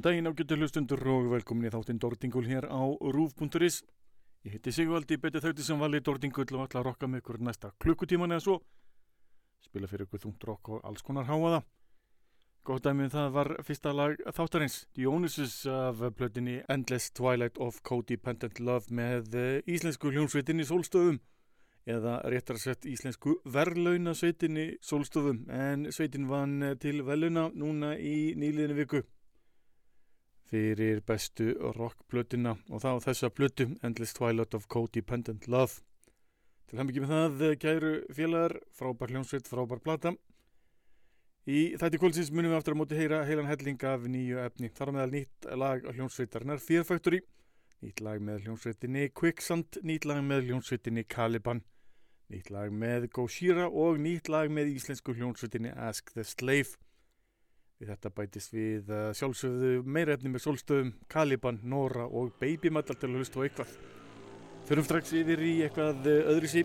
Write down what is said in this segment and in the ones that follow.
Góðan daginn ágættu hlustundur og velkomin í þáttinn Dordingul hér á rúf.is. Ég heiti Sigvaldi, betið þauti sem vali Dordingul og ætla að rokka með ykkur næsta klukkutíman eða svo. Spila fyrir ykkur þungt rokk og alls konar háaða. Góð dæmið það var fyrsta lag þáttarins, Dionysus af plötinni Endless Twilight of Codependent Love með eh, íslensku hljónsveitinni Solstöfum eða réttar sett íslensku verðlaunasveitinni Solstöfum en sveitin vann til veluna núna í nýliðinu viku fyrir bestu rockblötuna og þá þessa blötu Endless Twilight of Codependent Love. Til hann ekki með það kæru félagar, frábær hljómsveit, frábær plata. Í þætti kvöldsins munum við aftur að móti heyra heilan helling af nýju efni þar á meðal nýtt lag hljómsveitarnar Fear Factory nýtt lag með hljónsveitinni Quicksand, nýtt lag með hljónsveitinni Caliban, nýtt lag með Gojira og nýtt lag með íslensku hljónsveitinni Ask the Slave. Við þetta bætist við sjálfsögðu meira efni með solstöðum, Caliban, Nora og Babymetal til að hlusta á eitthvað. Förum strax yfir í eitthvað uh, öðru sí.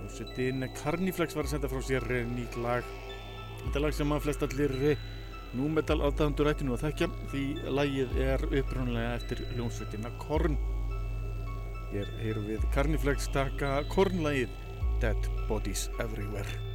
Hljónsveitin Carniflex var að senda frá sér uh, nýtt lag. Þetta er lag sem að flest allir uh, númetal aðdæðandur ætti nú að þekkja því lagið er upprunlega eftir hljónsveitina Korn. Hér heyrum við Carniflex taka Kornlagið Dead Bodies Everywhere.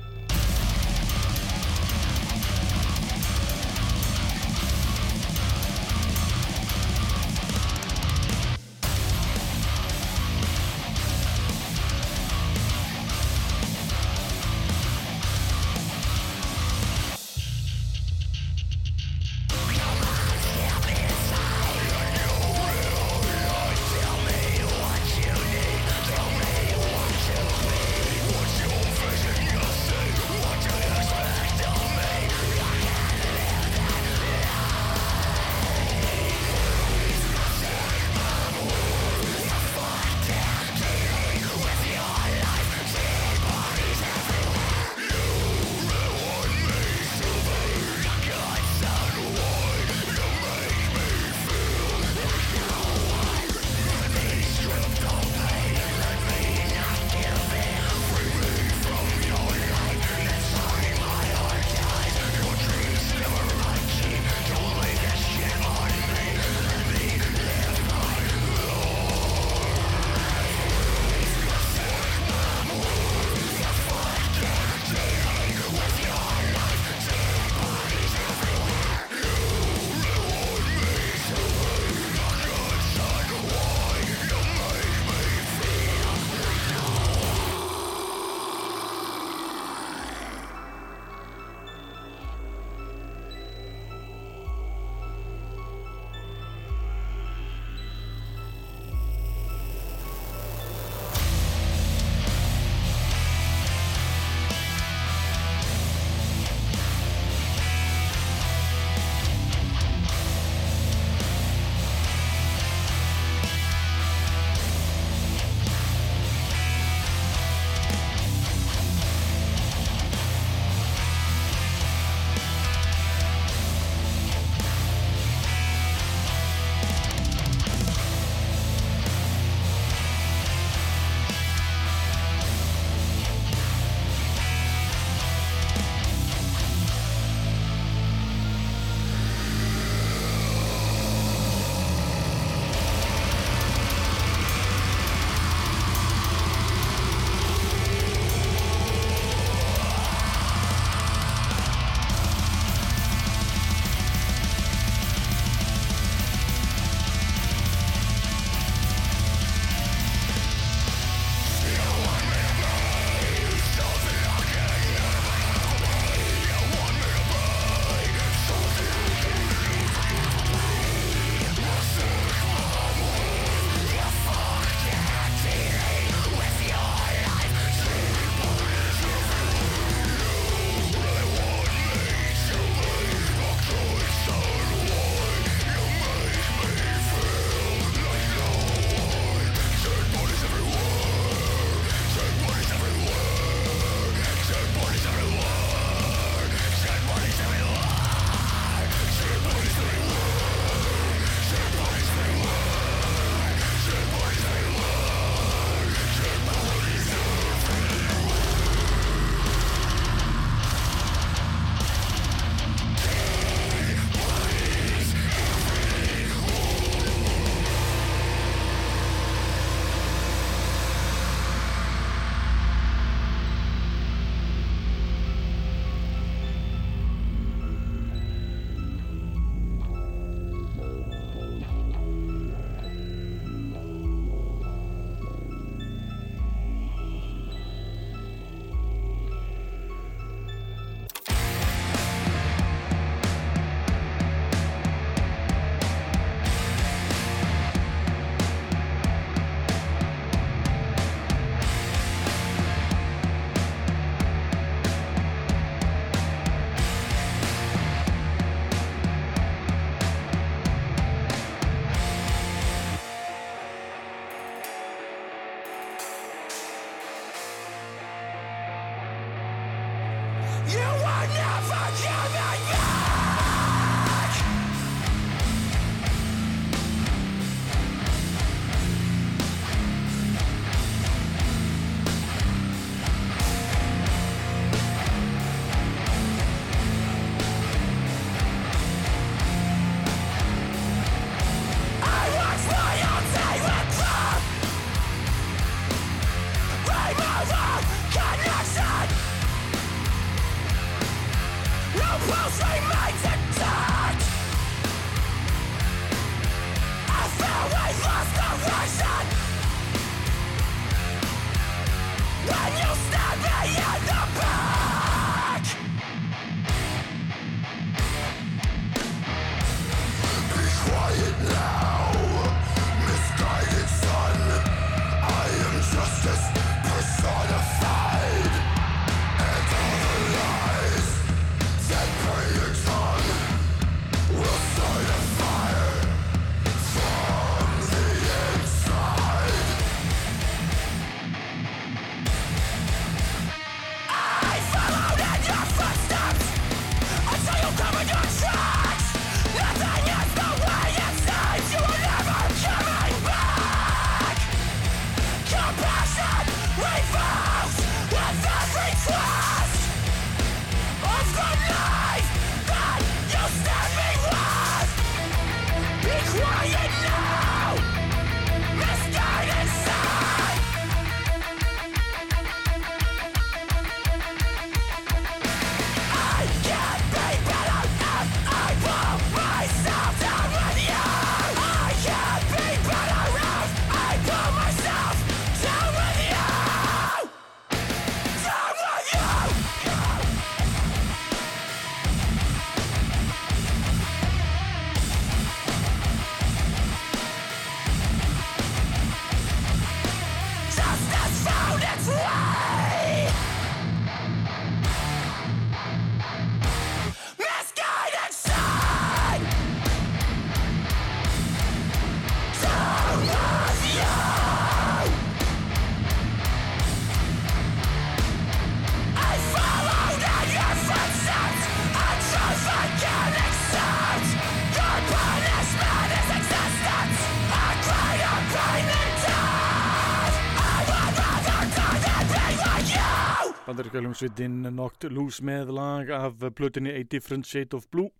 Bandaríkjáljómsveitin Knocked Loose með lag af blötunni A Different Shade of Blue.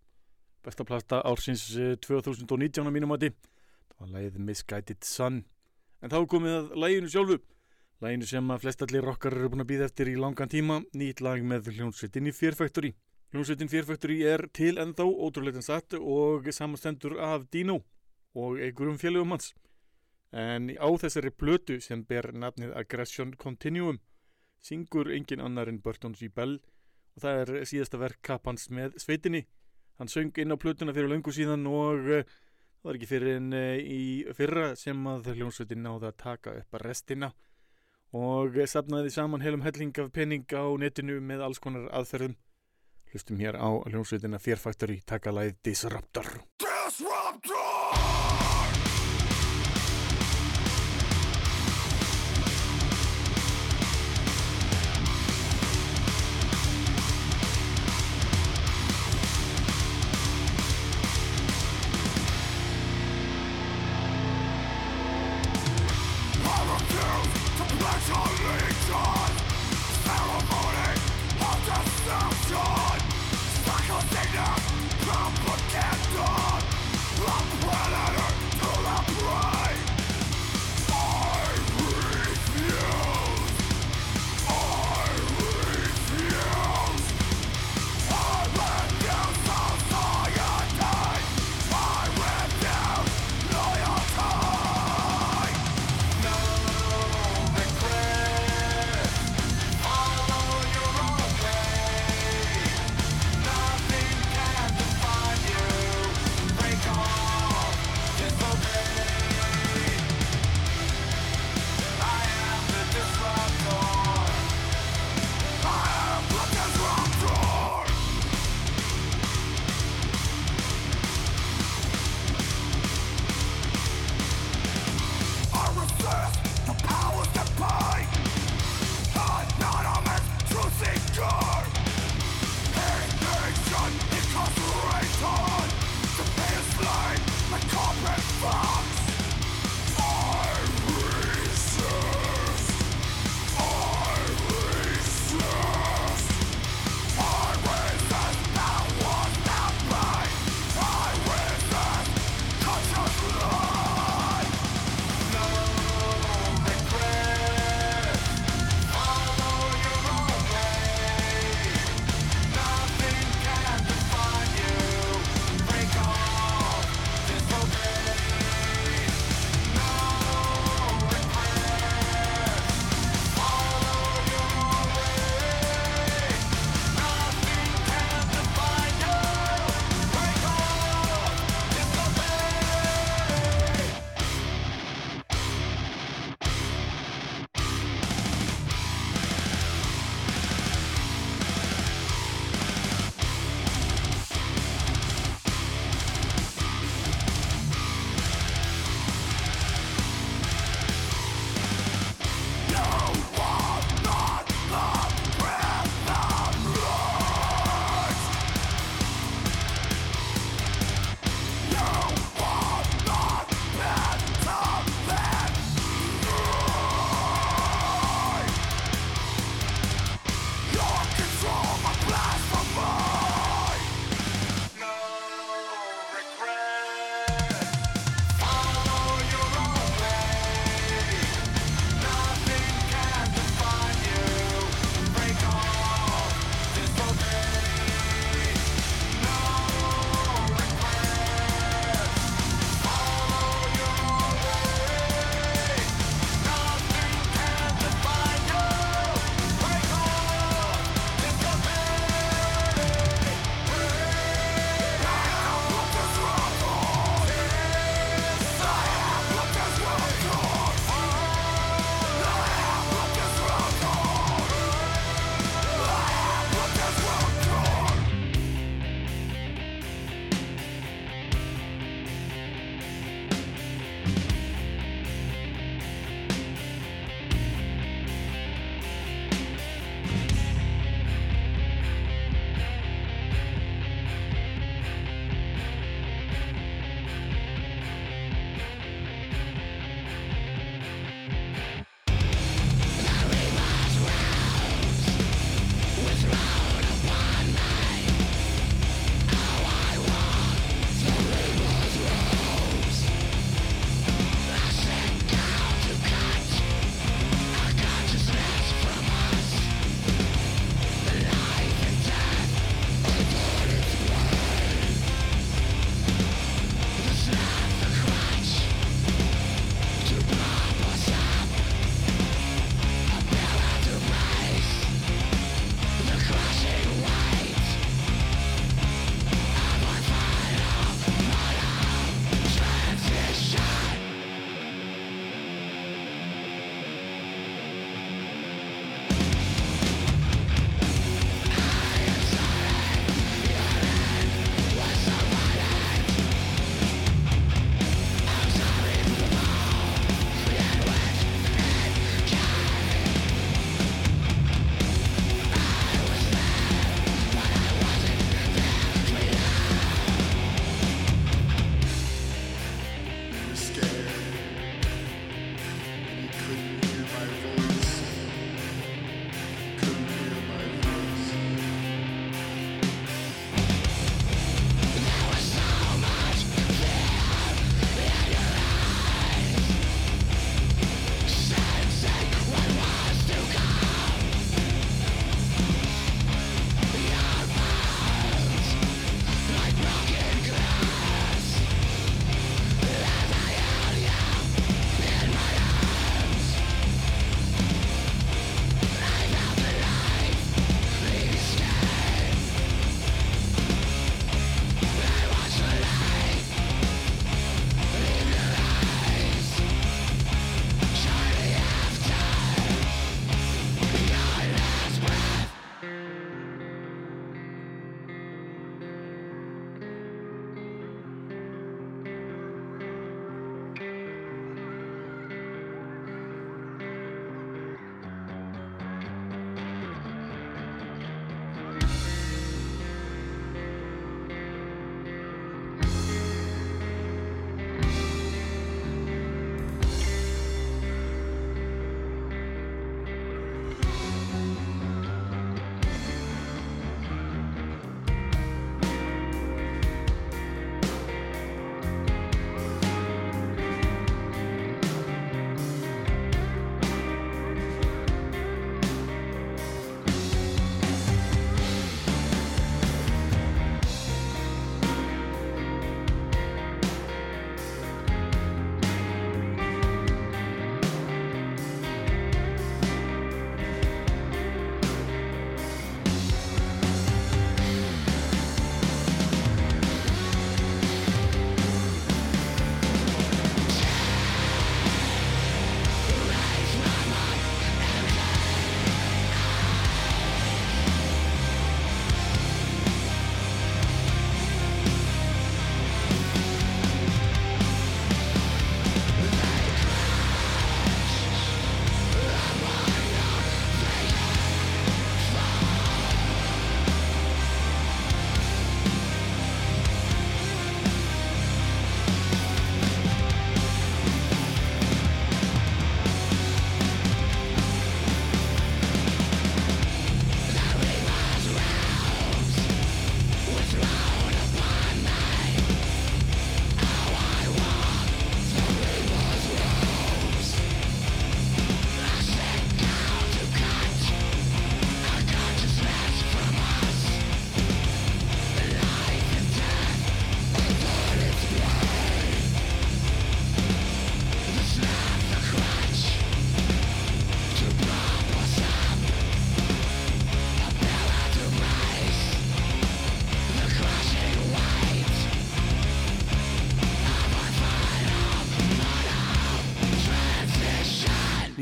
Besta plasta ársins 2019 á mínum átti það var lagið Misguided Sun. En þá komið að laginu sjálfu. Laginu sem að flestallir rockar eru búin að býða eftir í langan tíma. Nýtt lag með hljómsveitin í Fear Factory hljómsveitin Fear Factory er til ennþá ótrúleitin satt og samastendur af Dino og einhverjum félögum hans. En á þessari blötu sem ber nafnið Aggression Continuum syngur engin annar en Burton G. Bell og það er síðasta verk Kappans með sveitinni. Hann söng inn á plötuna fyrir löngu síðan og uh, það var ekki fyrir en uh, í fyrra sem að hljómsveitin náði að taka upp restina og sapnaði saman helum helling af penning á netinu með alls konar aðferðum. Hlustum hér á hljómsveitina Fear Factory taka lagið Disruptor. Disruptor! Sorry!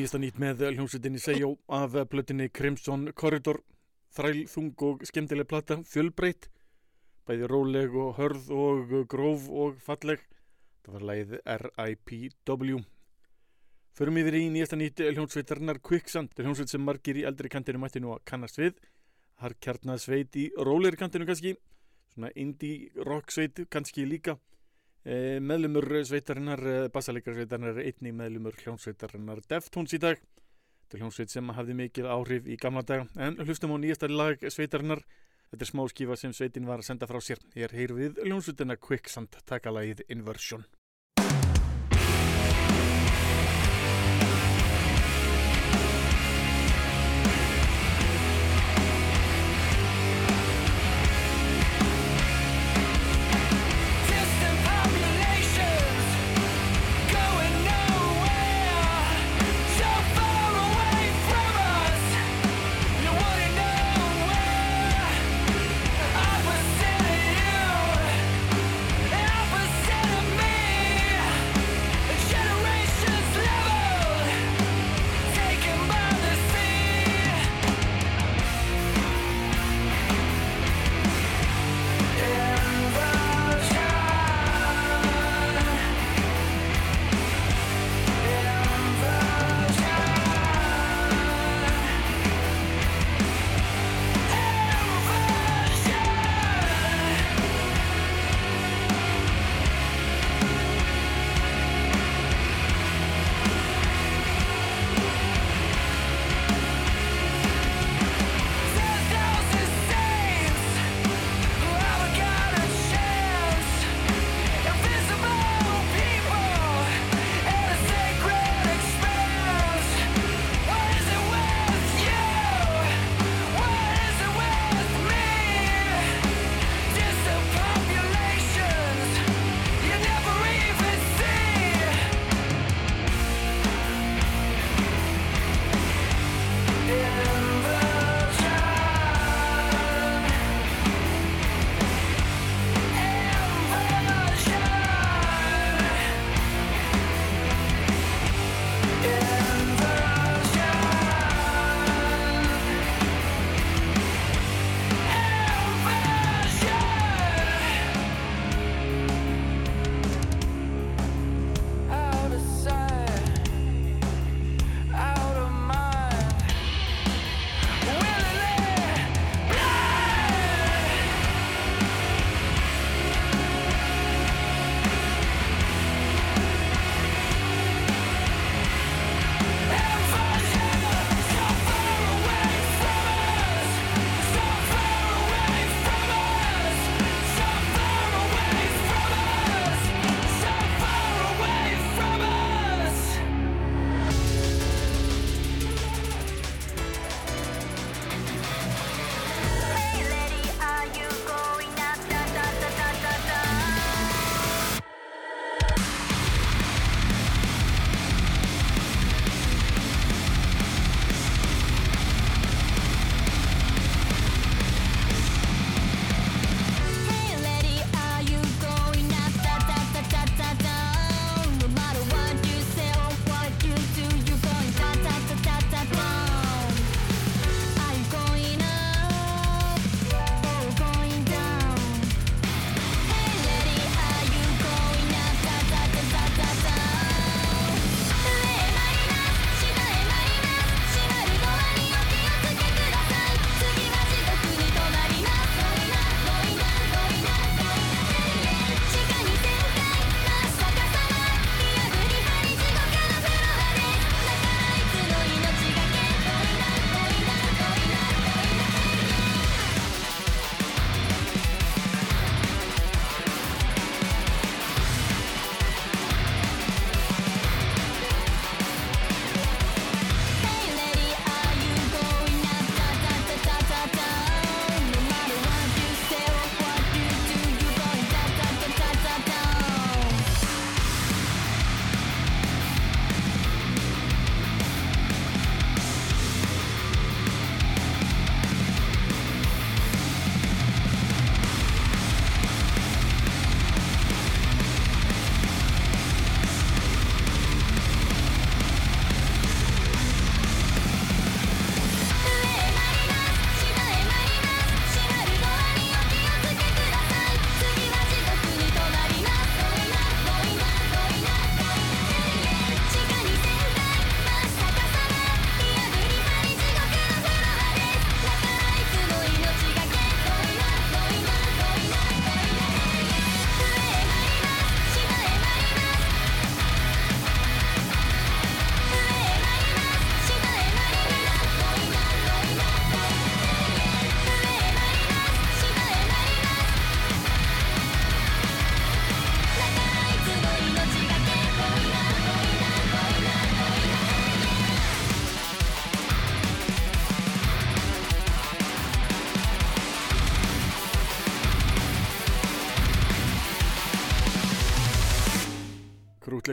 Nýjasta nýtt með hljómsveitinni Seijó af plötinni Crimson Corridor. Þræl, þung og skemmtileg plata fjölbreytt, bæði róleg og hörð og gróf og falleg. Það var lægið R.I.P.W. Förum yfir í nýjasta nýtt hljómsveitarnar Quicksand, hljómsveit sem margir í eldri kantinu mætti nú að kannast við. Har kjarnað sveit í rólegri kantinu kannski. Svona indie rock sveit kannski líka meðlumur sveitarinnar bassalikar sveitarinnar er einni meðlumur hljómsveitarinnar Deftones í dag. Þetta er hljómsveit sem hafði mikil áhrif í gamla daga. En hlustum á nýjasta lag sveitarinnar. Þetta er smá skífa sem sveitin var að senda frá sér. Hér heyr við hljómsveitina Quicksand. Takalagið Inversion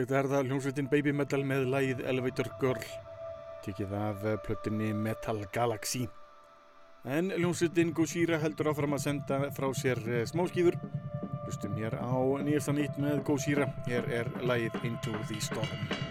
Stórkostlegt er það hljómsveitin Baby Metal með lagið Elevator Girl. Tekið af eh, plötunni Metal Galaxy. En hljómsveitin Gojira heldur áfram að senda frá sér eh, smáskýður hlustum hér á nýjasta nýtt með Gojira. Hér er lagið Into the Storm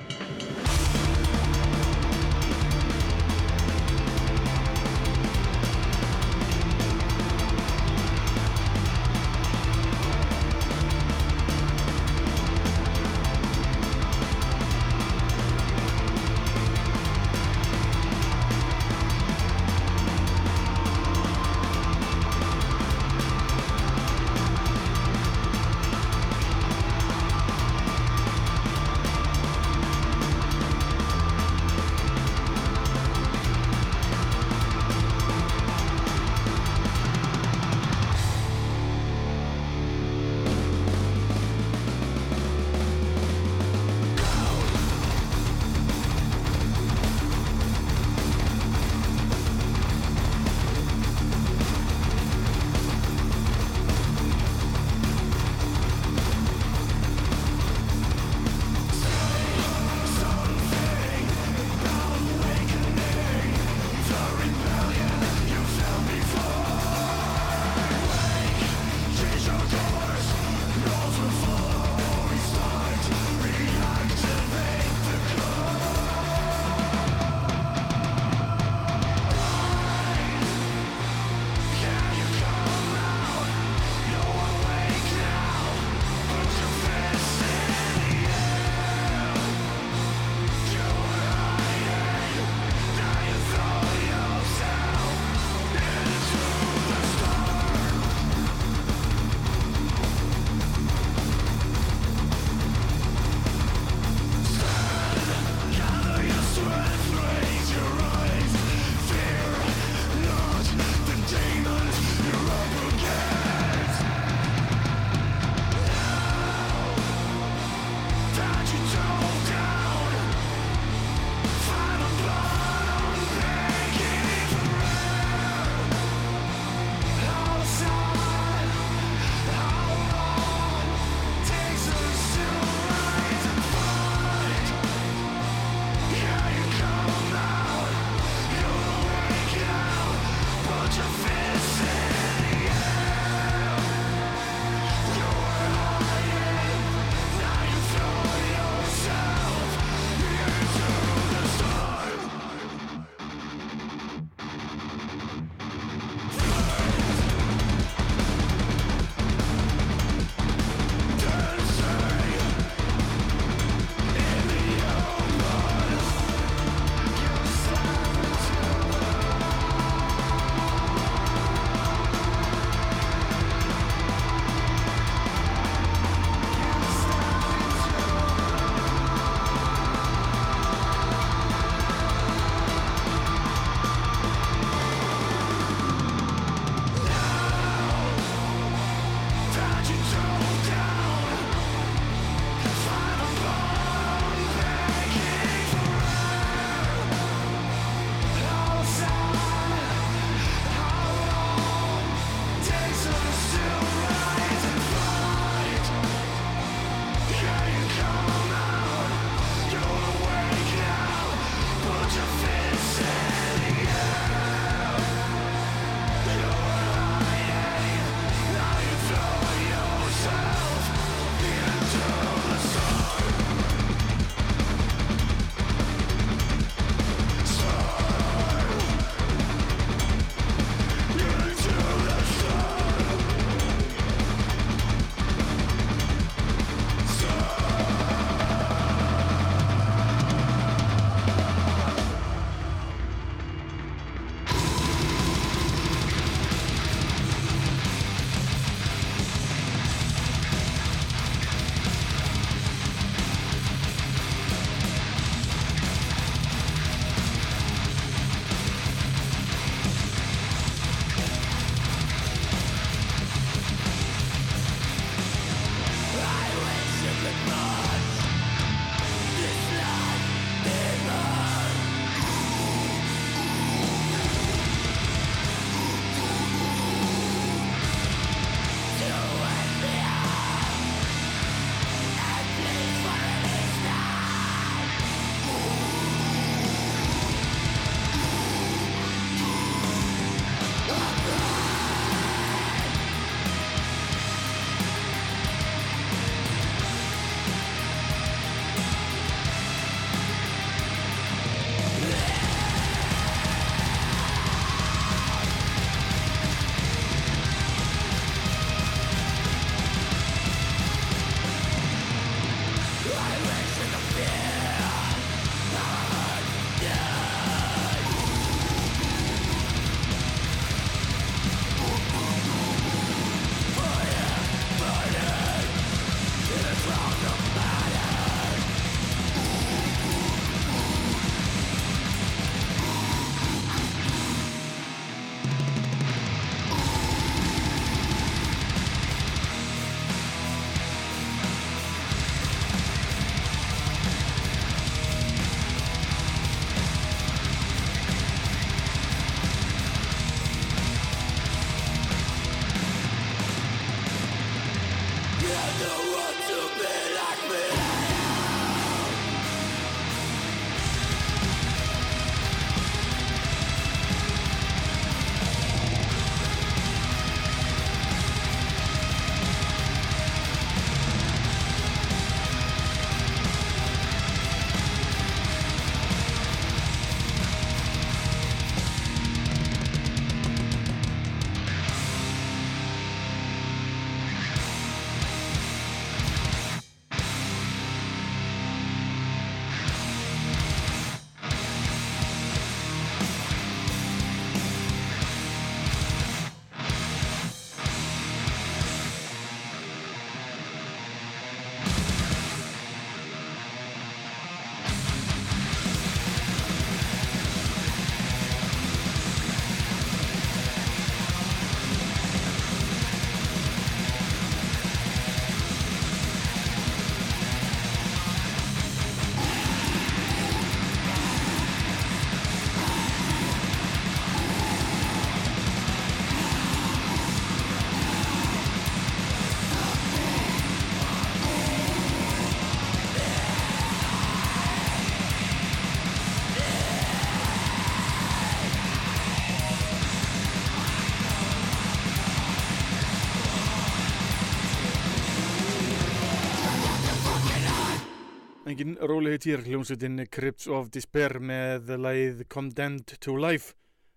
engin rólegheit hér, hljómsveitin Crypts of Despair með lagið Condemned to Life.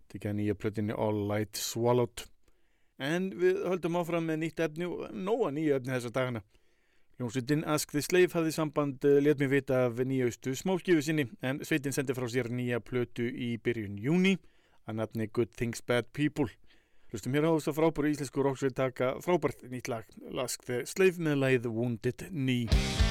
Tekja nýja plötinni All Light Swallowed. En við höldum áfram með nýtt efni og nóga nýja efni þessa dagana. Hljómsveitin Ask the Slave hafði samband uh, let mér vita af nýjaustu smálskifu sinni en sveitin sendi frá sér nýja plötu í byrjun júni að nafni Good Things Bad People. Hlustum hér á þess að frábæru íslensku roksveit taka frábært nýtt lag Ask the Slave með lagið Wounded Knee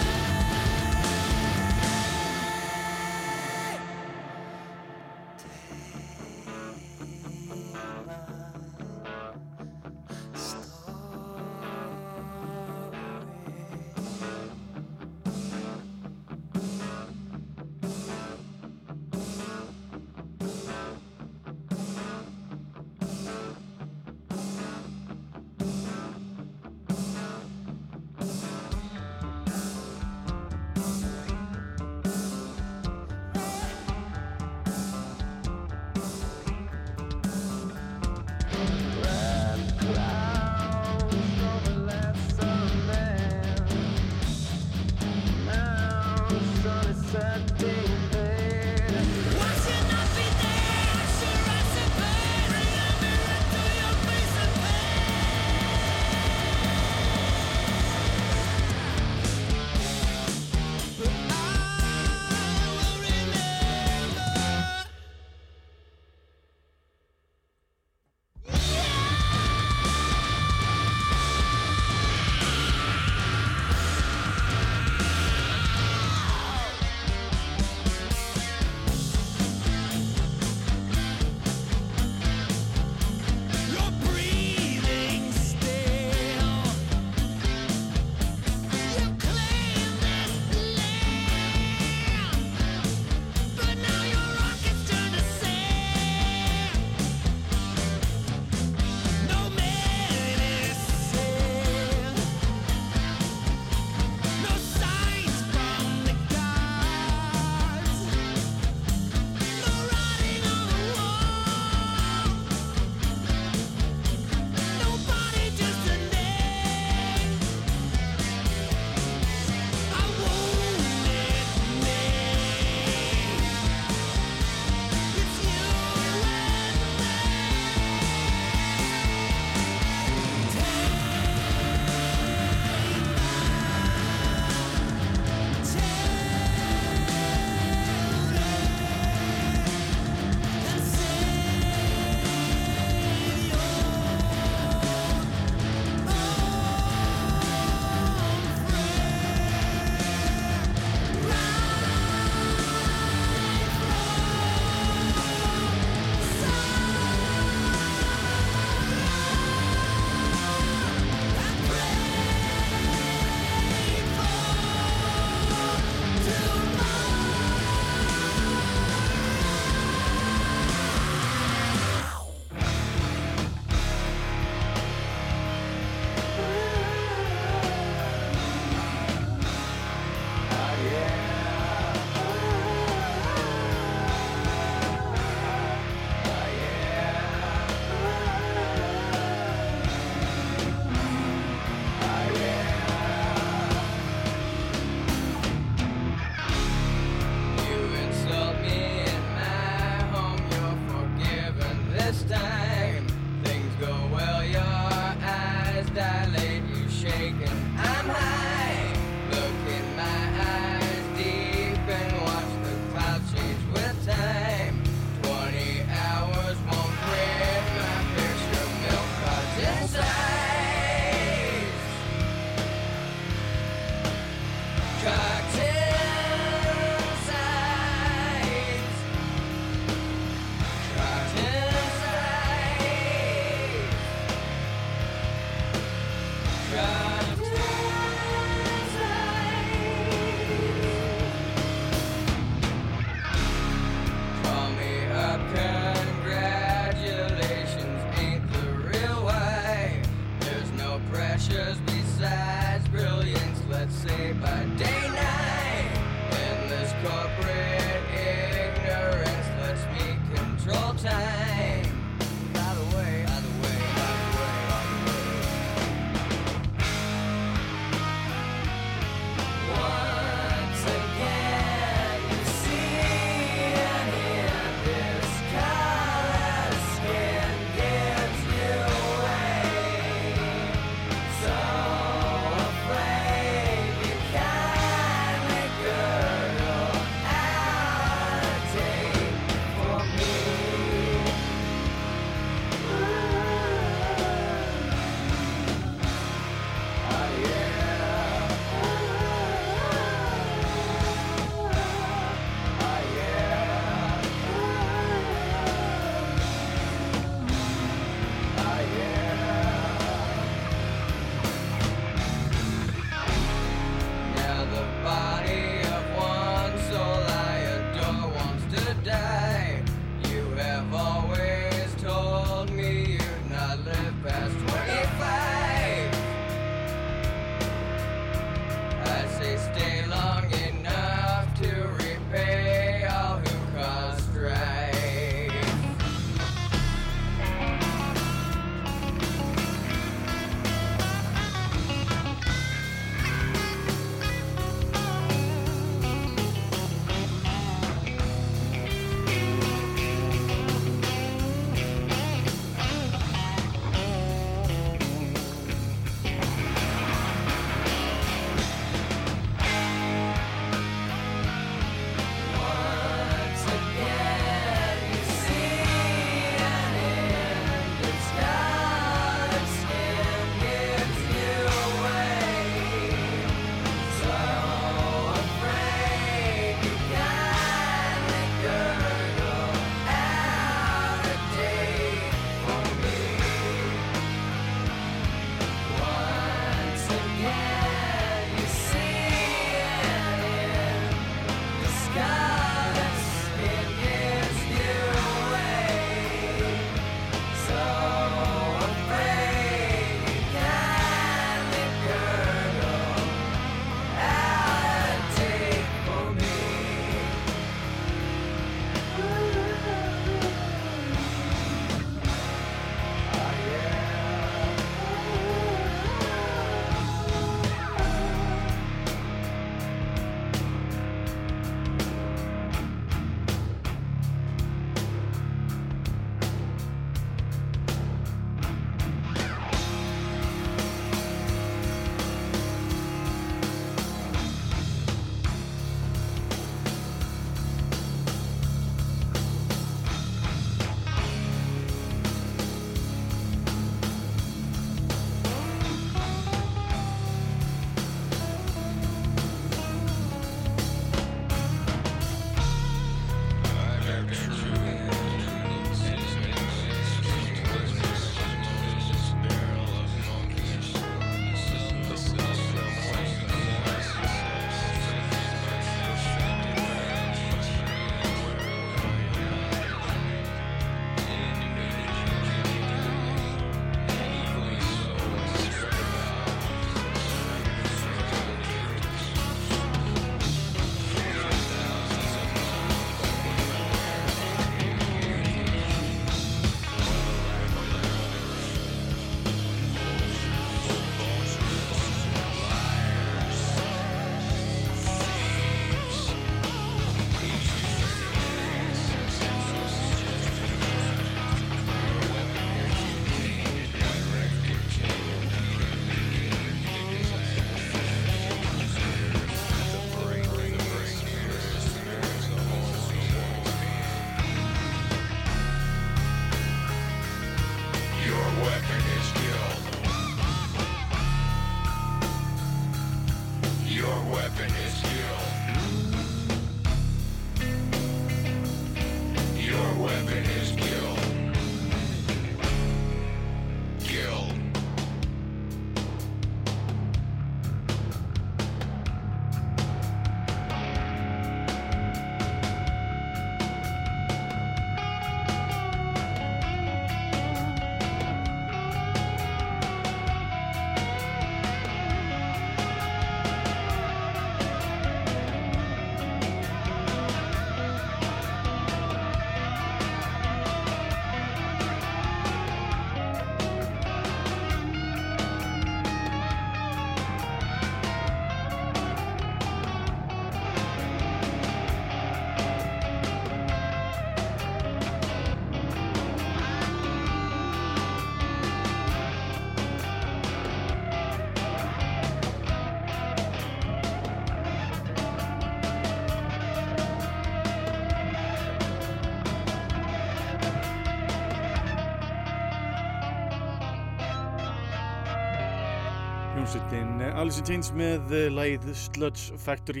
Alice in Chains með eh, lagið Sludge Factory.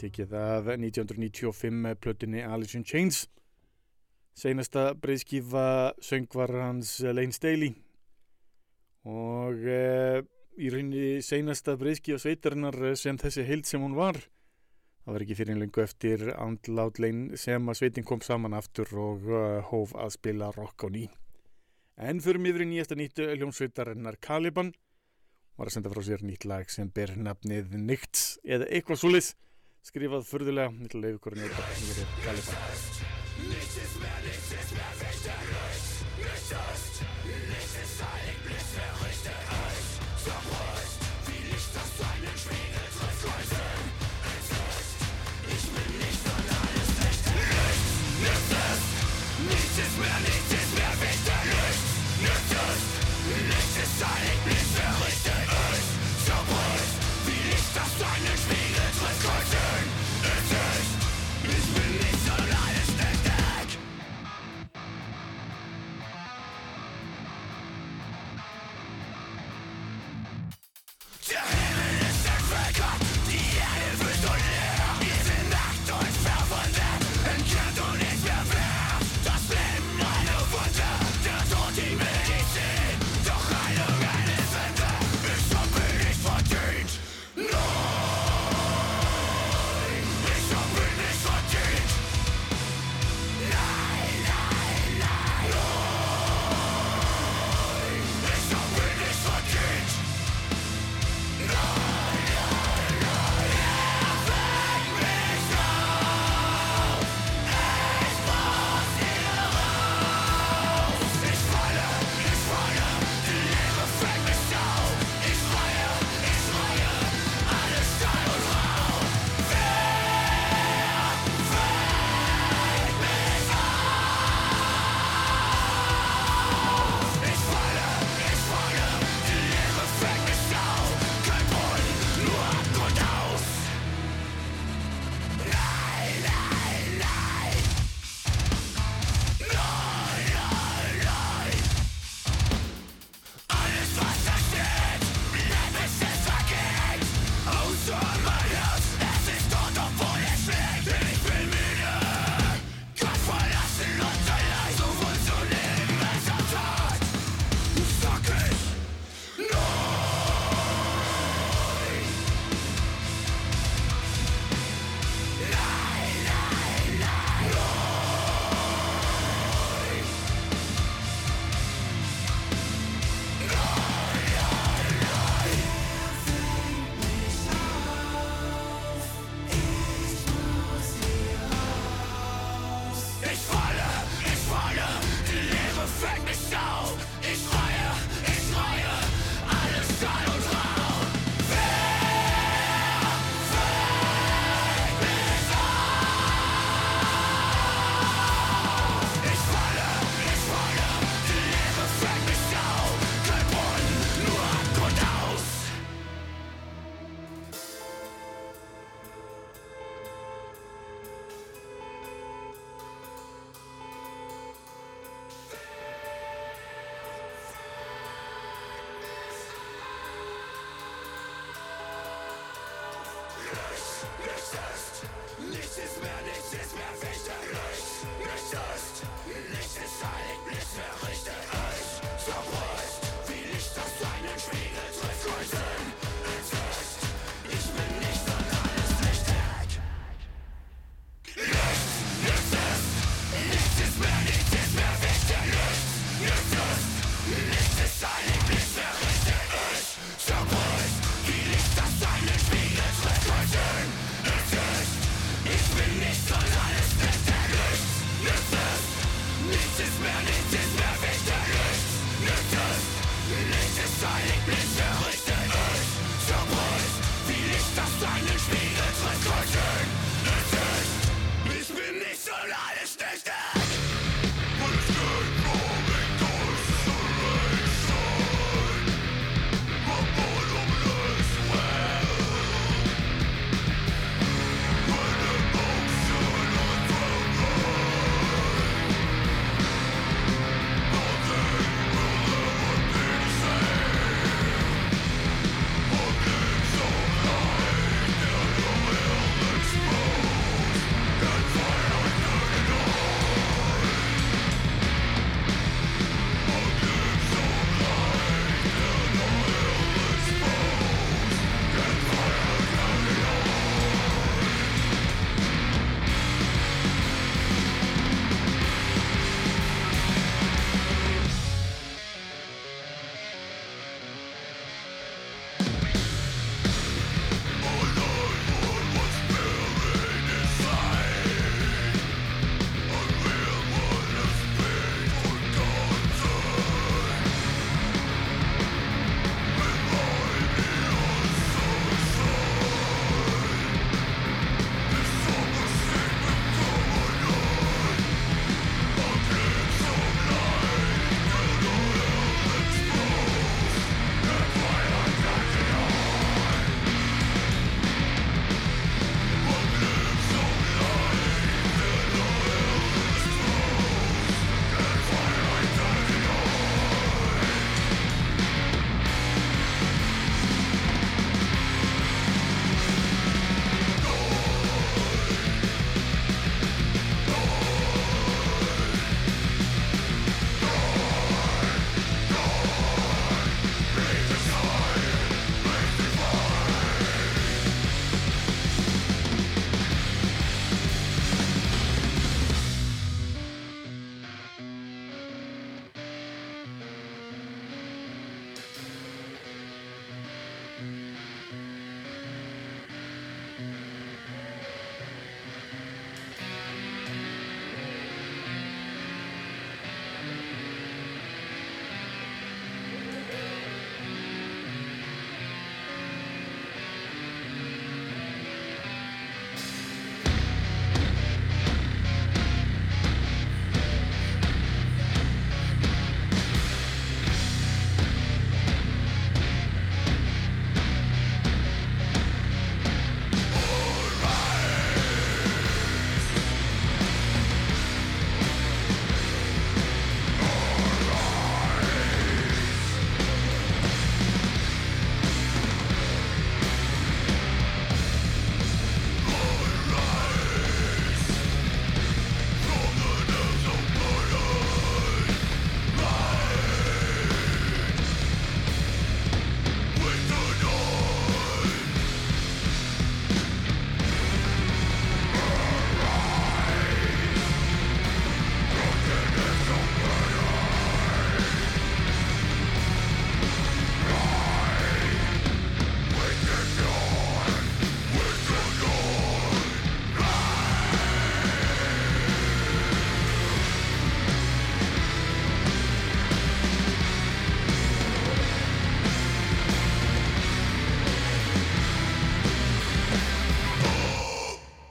Tekið af 1995 plötunni Alice in Chains. Seinasta breyðskífa söngvar hans eh, Lane Staley. Og e, í rauninni seinasta breyðskífa sveitarinnar sem þessi heild sem hún var. Það var ekki fyrir einlengu eftir andlát Lane sem að sveitin kom saman aftur og hóf að spila rock á ný. En fyrir yfir í nýjasta nýttu hljómsveitarinnar Caliban var að senda frá sér nýtt lag sem ber nafnið Nykt eða eitthvað svoleiðs skrifað furðulega mitt að leiði ykkur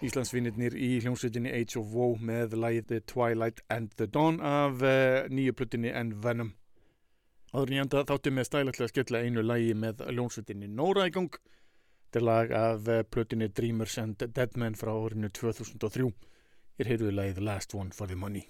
Íslandsvinnirnir í hljómsveitinni Age of Woe með lagið The Twilight and the Dawn af uh, nýju plötinni Envenom. Áður en ég enda þáttu með stælætlega að skella einu lagi með hljómsveitinni Nóra í gang. Þetta er lag af uh, plötinni Dreamers and Dead Men frá árinu 2003. Hér heyrðuðu lagið The Last One for the Money.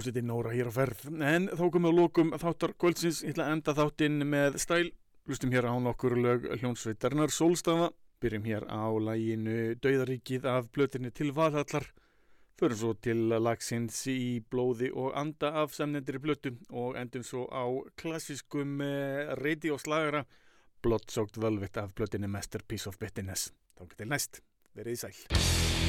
Ljósitinn Nóra hér á ferð. En þá komum við að lókum þáttar kvöldsins. Ég ætla að enda þáttinn með stæl. Hlustum hér á nokkur lög hljónsveitarnar Sólstafa, byrjum hér á læginu Dauðaríkið af blötinni til Valhallar. Förum svo til lagsins í blóði og anda af semnendri blötu og endum svo á klassiskum eh, reyti og slagara Bloodsókt völvitt af blötinni Masterpiece of Bitterness. Þá getur næst, verið í sæl